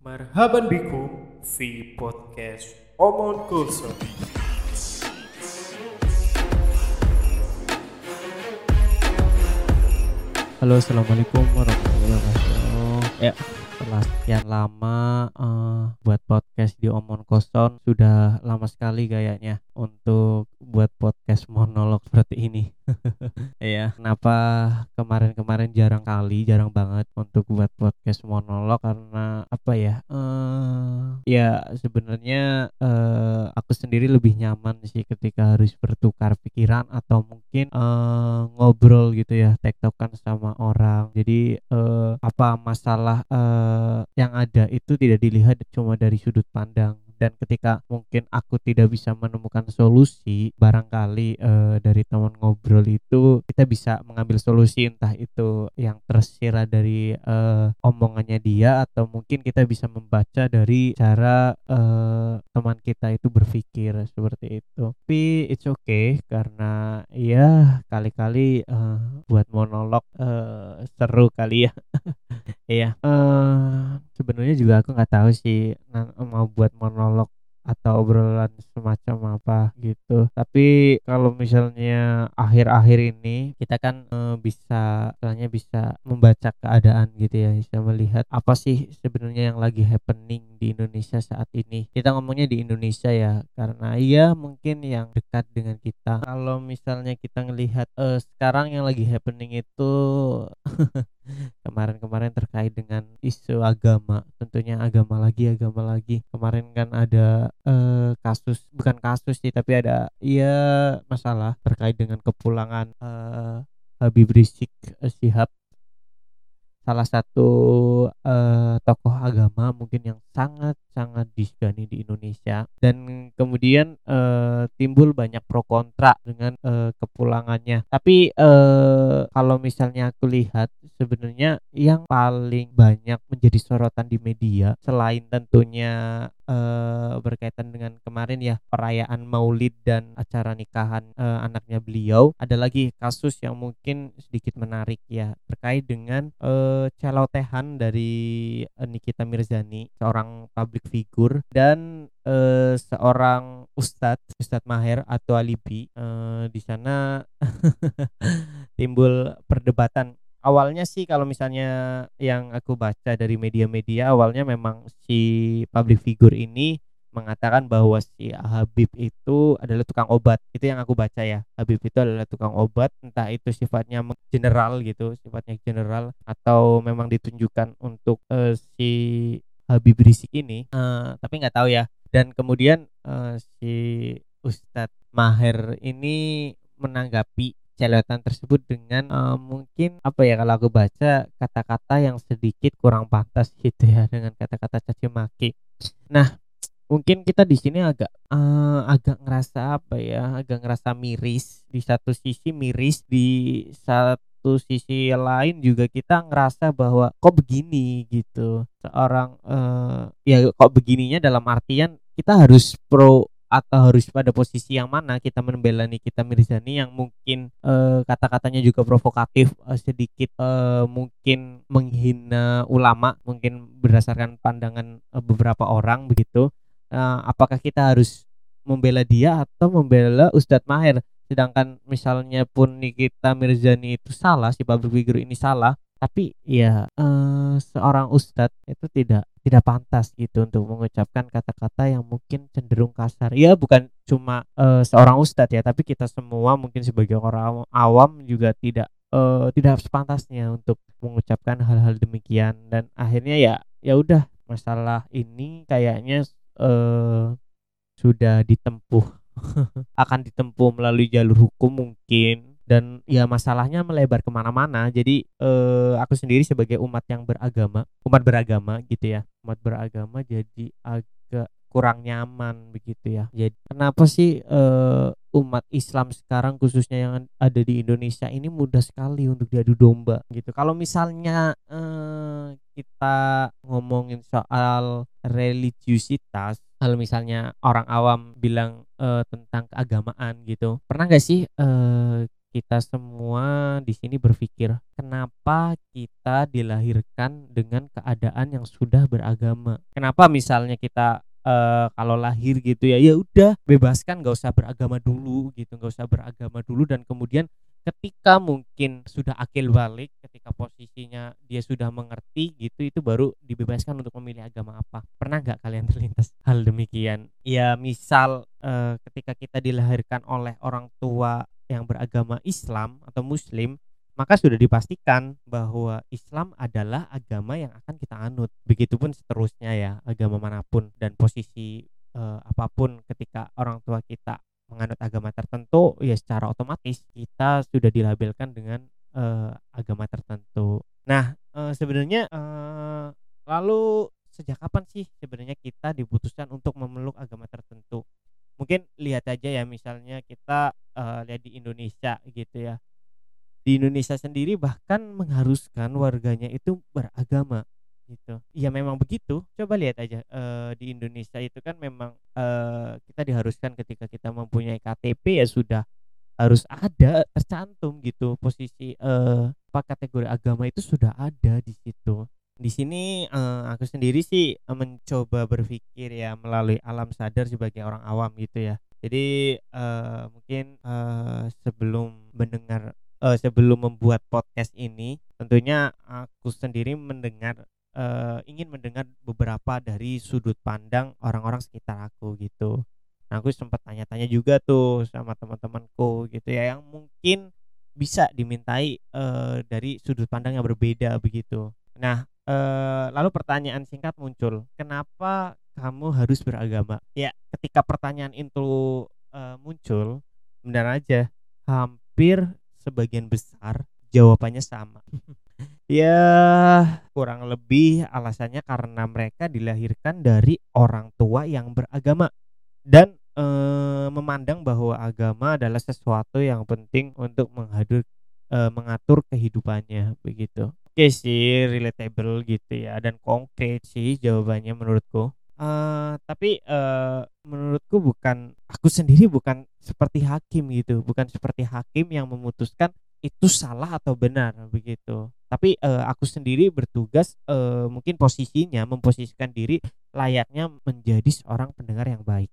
Marhaban bikum fi podcast Omon Kulson. Halo, assalamualaikum warahmatullahi wabarakatuh. Ya, setelah sekian lama eh, buat podcast di Omon Koson sudah lama sekali kayaknya untuk buat podcast monolog seperti ini. Iya, kenapa kemarin-kemarin jarang kali, jarang banget untuk buat podcast monolog karena apa ya? Eh, ya sebenarnya eh, aku sendiri lebih nyaman sih ketika harus bertukar pikiran atau mungkin eh, ngobrol gitu ya, tektokan sama orang. Jadi eh, apa masalah eh, yang ada itu tidak dilihat cuma dari sudut pandang dan ketika mungkin aku tidak bisa menemukan solusi barangkali eh, dari teman ngobrol itu kita bisa mengambil solusi entah itu yang tersirat dari eh, omongannya dia atau mungkin kita bisa membaca dari cara eh, teman kita itu berpikir seperti itu. Tapi it's okay karena ya kali-kali buat monolog seru kali ya. Iya, eh sebenarnya juga aku nggak tahu sih mau buat monolog atau obrolan semacam apa gitu. Tapi kalau misalnya akhir-akhir ini kita kan eh, bisa, misalnya bisa membaca keadaan gitu ya, bisa melihat apa sih sebenarnya yang lagi happening di Indonesia saat ini. Kita ngomongnya di Indonesia ya, karena iya mungkin yang dekat dengan kita. Kalau misalnya kita ngelihat eh, sekarang yang lagi happening itu kemarin-kemarin terkait dengan isu agama tentunya agama lagi agama lagi. Kemarin kan ada eh, kasus bukan kasus sih tapi ada ya masalah terkait dengan kepulangan eh, Habib Rizik Syihab salah satu eh, tokoh agama mungkin yang sangat-sangat disegani di Indonesia. Dan kemudian eh, timbul banyak pro kontra dengan eh, kepulangannya. Tapi eh, kalau misalnya aku lihat sebenarnya yang paling banyak menjadi sorotan di media selain tentunya eh, berkaitan dengan kemarin ya perayaan Maulid dan acara nikahan eh, anaknya beliau ada lagi kasus yang mungkin sedikit menarik ya terkait dengan eh, celotehan dari eh, Nikita Mirzani seorang public figure dan eh, seorang ustadz Ustadz Maher atau Alibi. Eh, di sana timbul perdebatan. Awalnya sih kalau misalnya yang aku baca dari media-media awalnya memang si public figure ini mengatakan bahwa si Habib itu adalah tukang obat. Itu yang aku baca ya. Habib itu adalah tukang obat entah itu sifatnya general gitu sifatnya general atau memang ditunjukkan untuk eh, si Habib Rizik ini. Eh, tapi nggak tahu ya. Dan kemudian eh, si Ustadz Maher ini menanggapi celetan tersebut dengan eh, mungkin apa ya kalau aku baca kata-kata yang sedikit kurang pantas gitu ya dengan kata-kata caci maki. Nah, mungkin kita di sini agak eh, agak ngerasa apa ya, agak ngerasa miris di satu sisi miris di satu sisi lain juga kita ngerasa bahwa kok begini gitu. Seorang eh, ya kok begininya dalam artian kita harus pro atau harus pada posisi yang mana kita membela Nikita Mirzani yang mungkin eh, kata-katanya juga provokatif eh, sedikit eh, mungkin menghina ulama mungkin berdasarkan pandangan beberapa orang begitu Eh, apakah kita harus membela dia atau membela Ustadz Maher? Sedangkan misalnya pun Nikita Mirzani itu salah si public figure ini salah tapi ya eh, seorang ustadz itu tidak tidak pantas gitu untuk mengucapkan kata-kata yang mungkin cenderung kasar. Ya bukan cuma eh, seorang ustadz ya tapi kita semua mungkin sebagai orang awam, juga tidak eh, tidak sepantasnya untuk mengucapkan hal-hal demikian. Dan akhirnya ya ya udah masalah ini kayaknya eh, sudah ditempuh akan ditempuh melalui jalur hukum mungkin. Dan ya masalahnya melebar ke mana-mana. Jadi eh, aku sendiri sebagai umat yang beragama umat beragama gitu ya. Umat beragama jadi agak kurang nyaman begitu ya. Jadi kenapa sih eh, umat Islam sekarang khususnya yang ada di Indonesia ini mudah sekali untuk diadu domba gitu. Kalau misalnya eh, kita ngomongin soal religiusitas kalau misalnya orang awam bilang eh, tentang keagamaan gitu pernah nggak sih eh, kita semua di sini berpikir kenapa kita dilahirkan dengan keadaan yang sudah beragama? Kenapa misalnya kita uh, kalau lahir gitu ya ya udah bebaskan nggak usah beragama dulu gitu nggak usah beragama dulu. Dan kemudian ketika mungkin sudah akil balik ketika posisinya dia sudah mengerti gitu itu baru dibebaskan untuk memilih agama apa. Pernah nggak kalian terlintas hal demikian? Ya misal uh, ketika kita dilahirkan oleh orang tua yang beragama Islam atau Muslim maka sudah dipastikan bahwa Islam adalah agama yang akan kita anut. Begitupun seterusnya ya, agama mana pun dan posisi uh, apa pun ketika orang tua kita menganut agama tertentu, ya secara otomatis kita sudah dilabelkan dengan uh, agama tertentu. Nah, uh, sebenarnya lalu sejak kapan sih sebenarnya kita diputuskan untuk memeluk agama tertentu? Mungkin lihat aja ya misalnya kita lihat di Indonesia gitu ya di Indonesia sendiri bahkan mengharuskan warganya itu beragama gitu. Ya memang begitu. Coba lihat aja uh, di Indonesia itu kan memang uh, kita diharuskan ketika kita mempunyai KTP ya sudah harus ada tercantum gitu posisi uh, apa kategori agama itu sudah ada di situ. Di sini uh, aku sendiri sih mencoba berpikir ya melalui alam sadar sebagai orang awam gitu ya. Jadi uh, mungkin uh, sebelum mendengar uh, sebelum membuat podcast ini tentunya aku sendiri mendengar uh, ingin mendengar beberapa dari sudut pandang orang-orang sekitar aku gitu. Nah, aku sempat tanya-tanya juga tuh sama teman-temanku gitu ya yang mungkin bisa dimintai uh, dari sudut pandang yang berbeda begitu. Nah, uh, lalu pertanyaan singkat muncul, kenapa kamu harus beragama? Ya, ketika pertanyaan itu uh, muncul, benar aja hampir sebagian besar jawabannya sama. ya kurang lebih alasannya karena mereka dilahirkan dari orang tua yang beragama dan e, memandang bahwa agama adalah sesuatu yang penting untuk menghadir e, mengatur kehidupannya begitu. Oke sih relatable gitu ya dan konkret sih jawabannya menurutku. Uh, tapi uh, menurutku bukan aku sendiri bukan seperti hakim gitu, bukan seperti hakim yang memutuskan itu salah atau benar begitu. Tapi uh, aku sendiri bertugas uh, mungkin posisinya memposisikan diri layaknya menjadi seorang pendengar yang baik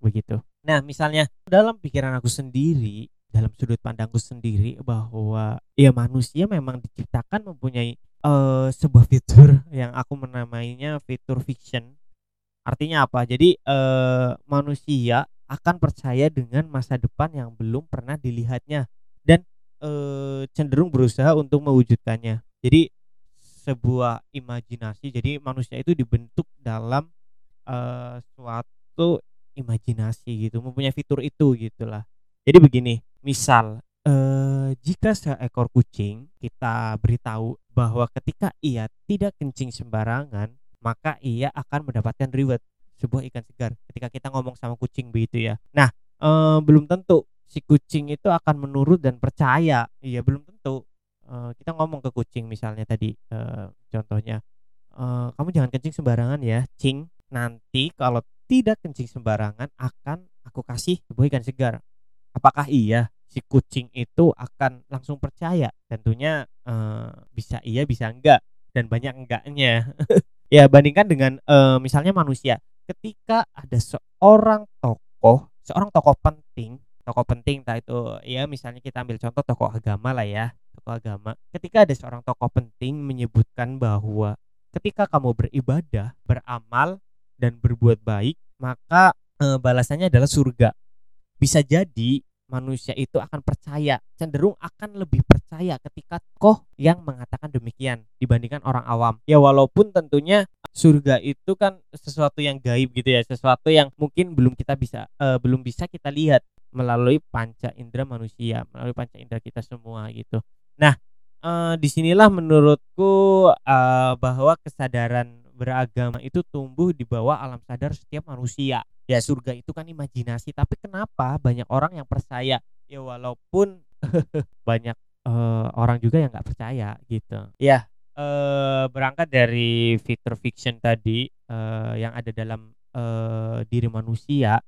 begitu. Nah, misalnya dalam pikiran aku sendiri, dalam sudut pandangku sendiri bahwa ya manusia memang diciptakan mempunyai uh, sebuah fitur yang aku menamainya fitur fiction Artinya apa? Jadi eh, manusia akan percaya dengan masa depan yang belum pernah dilihatnya dan eh, cenderung berusaha untuk mewujudkannya. Jadi sebuah imajinasi. Jadi manusia itu dibentuk dalam eh, suatu imajinasi gitu, mempunyai fitur itu gitulah. Jadi begini, misal eh, jika seekor kucing kita beritahu bahwa ketika ia tidak kencing sembarangan maka ia akan mendapatkan reward sebuah ikan segar ketika kita ngomong sama kucing begitu ya. Nah ee, belum tentu si kucing itu akan menurut dan percaya. Iya belum tentu. E, kita ngomong ke kucing misalnya tadi e, contohnya e, kamu jangan kencing sembarangan ya cing. Nanti kalau tidak kencing sembarangan akan aku kasih sebuah ikan segar. Apakah iya si kucing itu akan langsung percaya? Tentunya e, bisa iya bisa enggak dan banyak enggaknya. Ya bandingkan dengan uh, misalnya manusia ketika ada seorang tokoh seorang tokoh penting tokoh penting entah itu ya misalnya kita ambil contoh tokoh agama lah ya tokoh agama. Ketika ada seorang tokoh penting menyebutkan bahwa ketika kamu beribadah beramal dan berbuat baik maka e, balasannya adalah surga. Bisa jadi manusia itu akan percaya cenderung akan lebih percaya ketika koh yang mengatakan demikian dibandingkan orang awam. Ya walaupun tentunya surga itu kan sesuatu yang gaib gitu ya sesuatu yang mungkin belum kita bisa uh, belum bisa kita lihat melalui panca indera manusia melalui panca indera kita semua gitu. Nah uh, di sinilah menurutku uh, bahwa kesadaran beragama itu tumbuh di bawah alam sadar setiap manusia. Ya surga itu kan imajinasi tapi kenapa banyak orang yang percaya? Ya walaupun banyak uh, orang juga yang nggak percaya gitu. Ya uh, berangkat dari fitur fiction tadi uh, yang ada dalam uh, diri manusia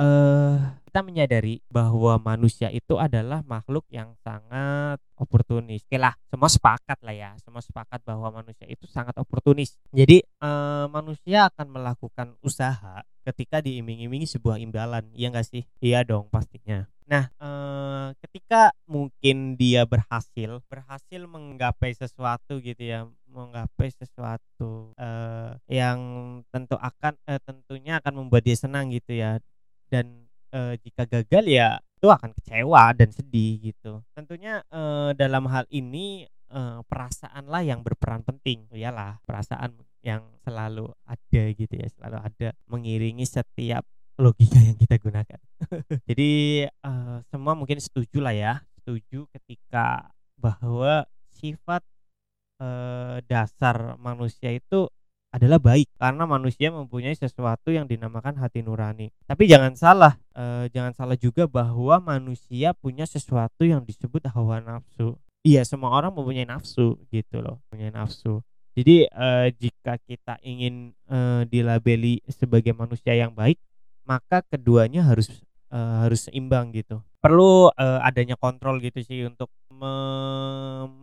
eh kita menyadari bahwa manusia itu adalah makhluk yang sangat oportunis. Oke lah, semua sepakat lah ya, semua sepakat bahwa manusia itu sangat oportunis. Jadi eh, manusia akan melakukan usaha ketika diiming-imingi sebuah imbalan, iya enggak sih? Iya dong pastinya. Nah, eh, ketika mungkin dia berhasil, berhasil menggapai sesuatu gitu ya, menggapai sesuatu eh, yang tentu akan eh, tentunya akan membuat dia senang gitu ya. Dan eh, jika gagal ya itu akan kecewa dan sedih gitu. Tentunya eh, dalam hal ini eh, perasaanlah yang berperan penting. Iyalah, perasaan yang selalu ada gitu ya, selalu ada mengiringi setiap logika yang kita gunakan. Jadi eh, semua mungkin setuju lah ya, setuju ketika bahwa sifat eh, dasar manusia itu adalah baik karena manusia mempunyai sesuatu yang dinamakan hati nurani. Tapi jangan salah, eh, jangan salah juga bahwa manusia punya sesuatu yang disebut hawa nafsu. Iya, semua orang mempunyai nafsu gitu loh, punya nafsu. Jadi eh, jika kita ingin eh, dilabeli sebagai manusia yang baik, maka keduanya harus eh, harus seimbang gitu. Perlu eh, adanya kontrol gitu sih untuk me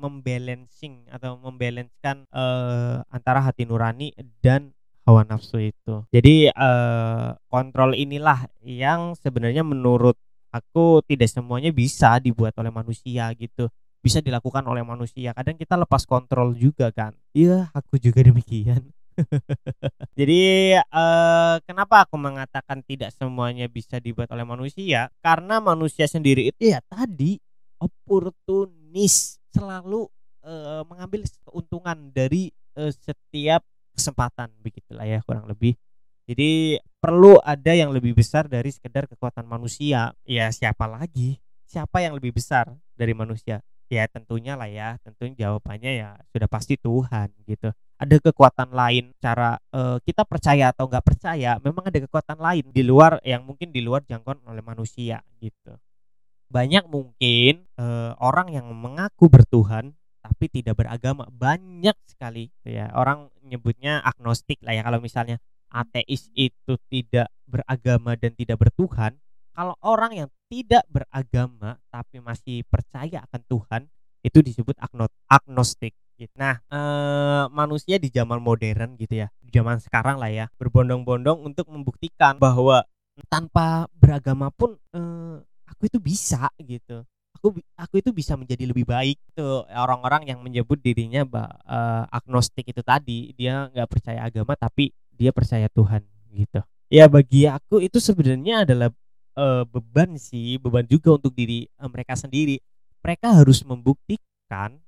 membalancing atau membalanckan eh, antara hati nurani dan hawa nafsu itu. Jadi eh, kontrol inilah yang sebenarnya menurut aku tidak semuanya bisa dibuat oleh manusia gitu. Bisa dilakukan oleh manusia. Kadang kita lepas kontrol juga kan. Iya, aku juga demikian. Jadi eh, kenapa aku mengatakan tidak semuanya bisa dibuat oleh manusia? Karena manusia sendiri itu ya tadi oportunis selalu eh, mengambil keuntungan dari eh, setiap kesempatan begitulah ya kurang lebih. Jadi perlu ada yang lebih besar dari sekedar kekuatan manusia. Ya siapa lagi? Siapa yang lebih besar dari manusia? Ya tentunya lah ya, tentunya jawabannya ya sudah pasti Tuhan gitu. Ada kekuatan lain cara eh, kita percaya atau nggak percaya, memang ada kekuatan lain di luar yang mungkin di luar jangkauan oleh manusia gitu. Banyak mungkin eh, orang yang mengaku bertuhan tapi tidak beragama, banyak sekali gitu ya. Orang nyebutnya agnostik lah ya kalau misalnya ateis itu tidak beragama dan tidak bertuhan, kalau orang yang tidak beragama tapi masih percaya akan Tuhan itu disebut agno- agnostik. Gitu. Nah, eh, manusia di zaman modern gitu ya, di zaman sekarang lah ya, berbondong-bondong untuk membuktikan bahwa tanpa beragama pun eh, aku itu bisa gitu. Aku aku itu bisa menjadi lebih baik tuh orang-orang yang menyebut dirinya bah, eh, agnostik itu tadi dia nggak percaya agama tapi dia percaya Tuhan gitu. Ya bagi aku itu sebenarnya adalah eh, beban sih, beban juga untuk diri eh, mereka sendiri. Mereka harus membuktikan,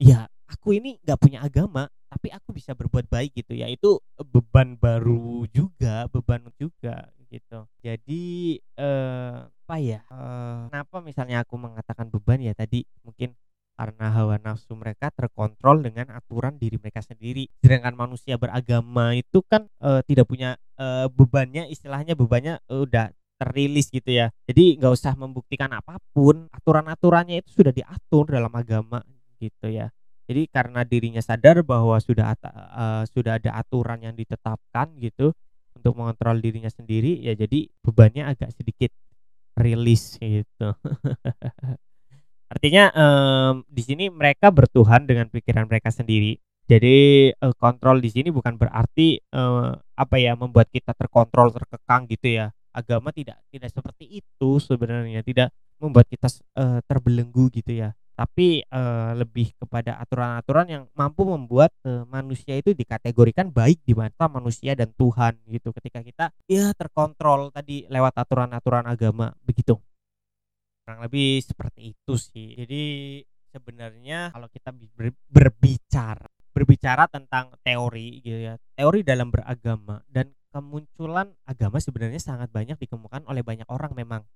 ya aku ini nggak punya agama, tapi aku bisa berbuat baik gitu ya. Itu beban baru juga, beban juga gitu. Jadi eh, apa ya? eh, kenapa misalnya aku mengatakan beban ya tadi mungkin karena hawa nafsu mereka terkontrol dengan aturan diri mereka sendiri. Sedangkan manusia beragama itu kan eh, tidak punya eh, bebannya, istilahnya bebannya eh, udah terilis gitu ya. Jadi nggak usah membuktikan apa pun, aturan-aturannya itu sudah diatur dalam agama gitu ya. Jadi karena dirinya sadar bahwa sudah eh, sudah ada aturan yang ditetapkan gitu untuk mengontrol dirinya sendiri, ya jadi bebannya agak sedikit rilis gitu. Artinya em, di sini mereka bertuhan dengan pikiran mereka sendiri. Jadi eh, kontrol di sini bukan berarti eh, apa ya membuat kita terkontrol terkekang gitu ya. Agama tidak tidak seperti itu sebenarnya, tidak membuat kita eh, terbelenggu gitu ya. Tapi eh, lebih kepada aturan-aturan yang mampu membuat eh, manusia itu dikategorikan baik di mata manusia dan Tuhan gitu. Ketika kita ya terkontrol tadi lewat aturan-aturan agama begitu. Kurang lebih seperti itu sih. Jadi sebenarnya kalau kita bi- ber- berbicara berbicara tentang teori gitu ya teori dalam beragama dan kemunculan agama sebenarnya sangat banyak dikemukakan oleh banyak orang memang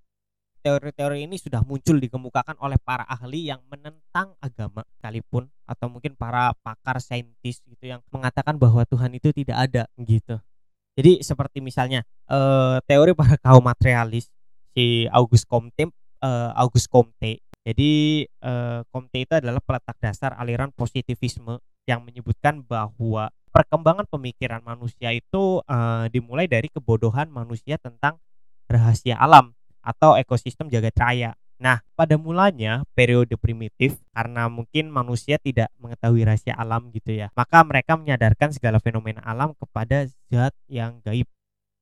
teori-teori ini sudah muncul dikemukakan oleh para ahli yang menentang agama sekalipun atau mungkin para pakar saintis gitu yang mengatakan bahwa Tuhan itu tidak ada gitu jadi seperti misalnya eh, teori para kaum materialis si Auguste Comte eh, Auguste Comte. Jadi eh, Comte itu adalah peletak dasar aliran positivisme yang menyebutkan bahwa perkembangan pemikiran manusia itu eh, dimulai dari kebodohan manusia tentang rahasia alam atau ekosistem jagat raya. Nah, pada mulanya periode primitif karena mungkin manusia tidak mengetahui rahasia alam gitu ya. Maka mereka menyadarkan segala fenomena alam kepada zat yang gaib.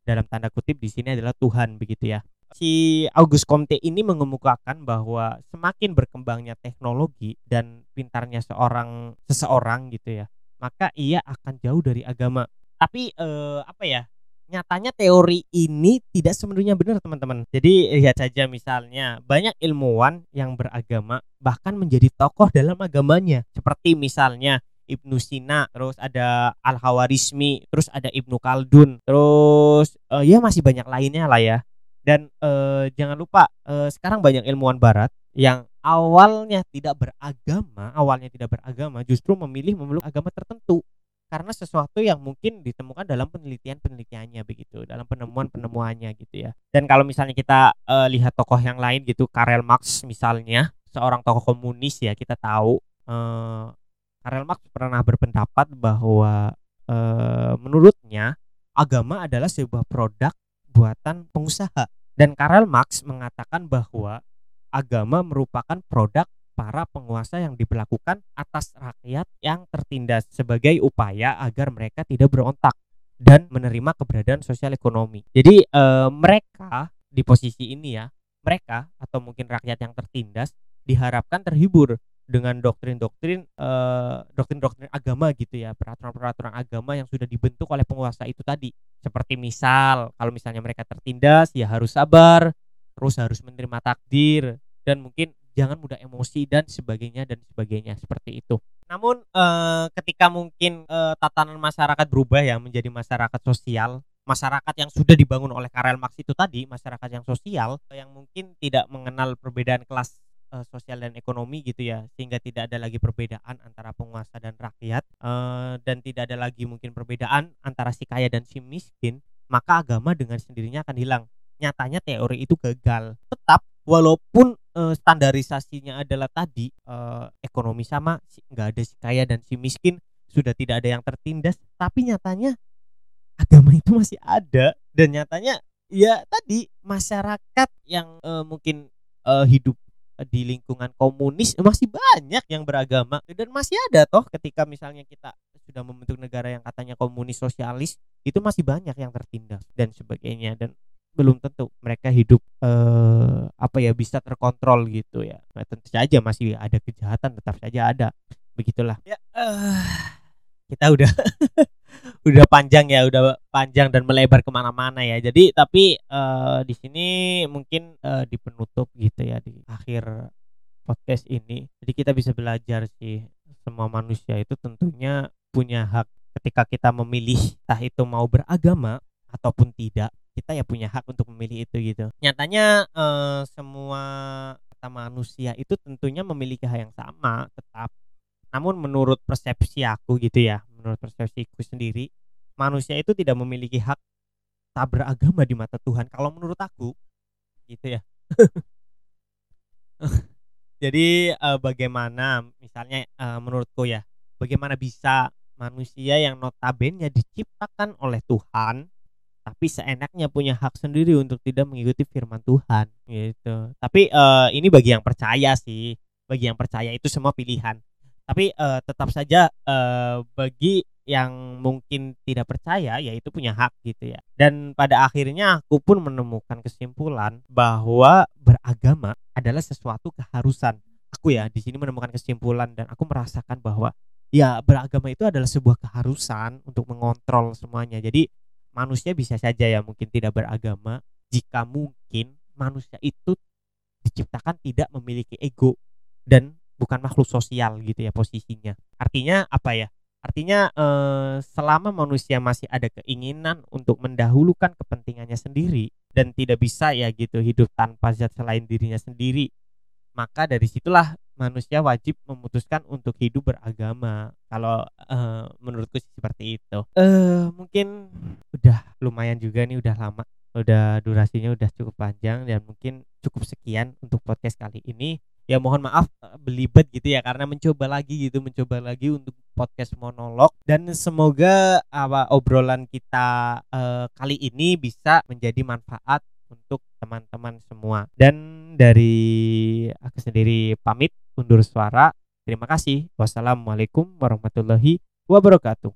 Dalam tanda kutip di sini adalah Tuhan begitu ya. Si Auguste Comte ini mengemukakan bahwa semakin berkembangnya teknologi dan pintarnya seorang seseorang gitu ya, maka ia akan jauh dari agama. Tapi eh, apa ya? Nyatanya teori ini tidak sepenuhnya benar teman-teman. Jadi lihat saja misalnya banyak ilmuwan yang beragama bahkan menjadi tokoh dalam agamanya. Seperti misalnya Ibnu Sina, terus ada Al Hawarizmi, terus ada Ibnu Khaldun, terus uh, ya masih banyak lainnya lah ya. Dan uh, jangan lupa uh, sekarang banyak ilmuwan barat yang awalnya tidak beragama, awalnya tidak beragama justru memilih memeluk agama tertentu karena sesuatu yang mungkin ditemukan dalam penelitian-penelitiannya begitu, dalam penemuan-penemuannya gitu ya. Dan kalau misalnya kita uh, lihat tokoh yang lain gitu, Karel Marx misalnya, seorang tokoh komunis ya, kita tahu uh, Karel Marx pernah berpendapat bahwa uh, menurutnya agama adalah sebuah produk buatan pengusaha. Dan Karel Marx mengatakan bahwa agama merupakan produk para penguasa yang diberlakukan atas rakyat yang tertindas sebagai upaya agar mereka tidak berontak dan menerima keberadaan sosial ekonomi. Jadi e, mereka di posisi ini ya, mereka atau mungkin rakyat yang tertindas diharapkan terhibur dengan doktrin-doktrin eh, doktrin-doktrin agama gitu ya, peraturan-peraturan agama yang sudah dibentuk oleh penguasa itu tadi. Seperti misal kalau misalnya mereka tertindas ya harus sabar, terus harus menerima takdir dan mungkin jangan mudah emosi dan sebagainya dan sebagainya seperti itu. Namun eh, ketika mungkin eh, tatanan masyarakat berubah ya menjadi masyarakat sosial, masyarakat yang sudah dibangun oleh Karel Marx itu tadi, masyarakat yang sosial yang mungkin tidak mengenal perbedaan kelas eh, sosial dan ekonomi gitu ya, sehingga tidak ada lagi perbedaan antara penguasa dan rakyat eh, dan tidak ada lagi mungkin perbedaan antara si kaya dan si miskin, maka agama dengan sendirinya akan hilang. Nyatanya teori itu gagal. Tetap walaupun uh, standarisasinya adalah tadi uh, ekonomi sama nggak ada si kaya dan si miskin sudah tidak ada yang tertindas tapi nyatanya agama itu masih ada. Dan nyatanya ya tadi masyarakat yang uh, mungkin uh, hidup di lingkungan komunis masih banyak yang beragama. Dan masih ada toh ketika misalnya kita sudah membentuk negara yang katanya komunis sosialis itu masih banyak yang tertindas dan sebagainya. Dan belum tentu mereka hidup eh, apa ya bisa terkontrol gitu ya. Nah, tentu saja masih ada kejahatan tetap saja ada. Begitulah. Ya uh, kita udah udah panjang ya udah panjang dan melebar ke mana-mana ya. Jadi tapi uh, di sini mungkin uh, di penutup gitu ya di akhir podcast ini. Jadi kita bisa belajar sih semua manusia itu tentunya punya hak ketika kita memilih entah itu mau beragama ataupun tidak kita ya punya hak untuk memilih itu gitu. Nyatanya eh, semua kata manusia itu tentunya memiliki hak yang sama tetap. Namun menurut persepsi aku gitu ya menurut persepsiku sendiri manusia itu tidak memiliki hak tak beragama di mata Tuhan kalau menurut aku gitu ya. Jadi eh, bagaimana misalnya eh, menurutku ya bagaimana bisa manusia yang notabene diciptakan oleh Tuhan tapi seenaknya punya hak sendiri untuk tidak mengikuti firman Tuhan gitu. Tapi uh, ini bagi yang percaya sih, bagi yang percaya itu semua pilihan. Tapi uh, tetap saja uh, bagi yang mungkin tidak percaya yaitu punya hak gitu ya. Dan pada akhirnya aku pun menemukan kesimpulan bahwa beragama adalah sesuatu keharusan. Aku ya di sini menemukan kesimpulan dan aku merasakan bahwa ya beragama itu adalah sebuah keharusan untuk mengontrol semuanya. Jadi manusia bisa saja ya mungkin tidak beragama jika mungkin manusia itu diciptakan tidak memiliki ego dan bukan makhluk sosial gitu ya posisinya. Artinya apa ya? Artinya eh, selama manusia masih ada keinginan untuk mendahulukan kepentingannya sendiri dan tidak bisa ya gitu hidup tanpa zat selain dirinya sendiri, maka dari situlah manusia wajib memutuskan untuk hidup beragama. Kalau uh, menurutku seperti itu. Uh, mungkin udah lumayan juga nih udah lama. Udah durasinya udah cukup panjang dan mungkin cukup sekian untuk podcast kali ini. Ya mohon maaf eh, belibet gitu ya karena mencoba lagi gitu, mencoba lagi untuk podcast monolog dan semoga apa obrolan kita uh, kali ini bisa menjadi manfaat untuk teman-teman semua. Dan dari aku sendiri pamit undur suara. Terima kasih. Wassalamualaikum warahmatullahi wabarakatuh.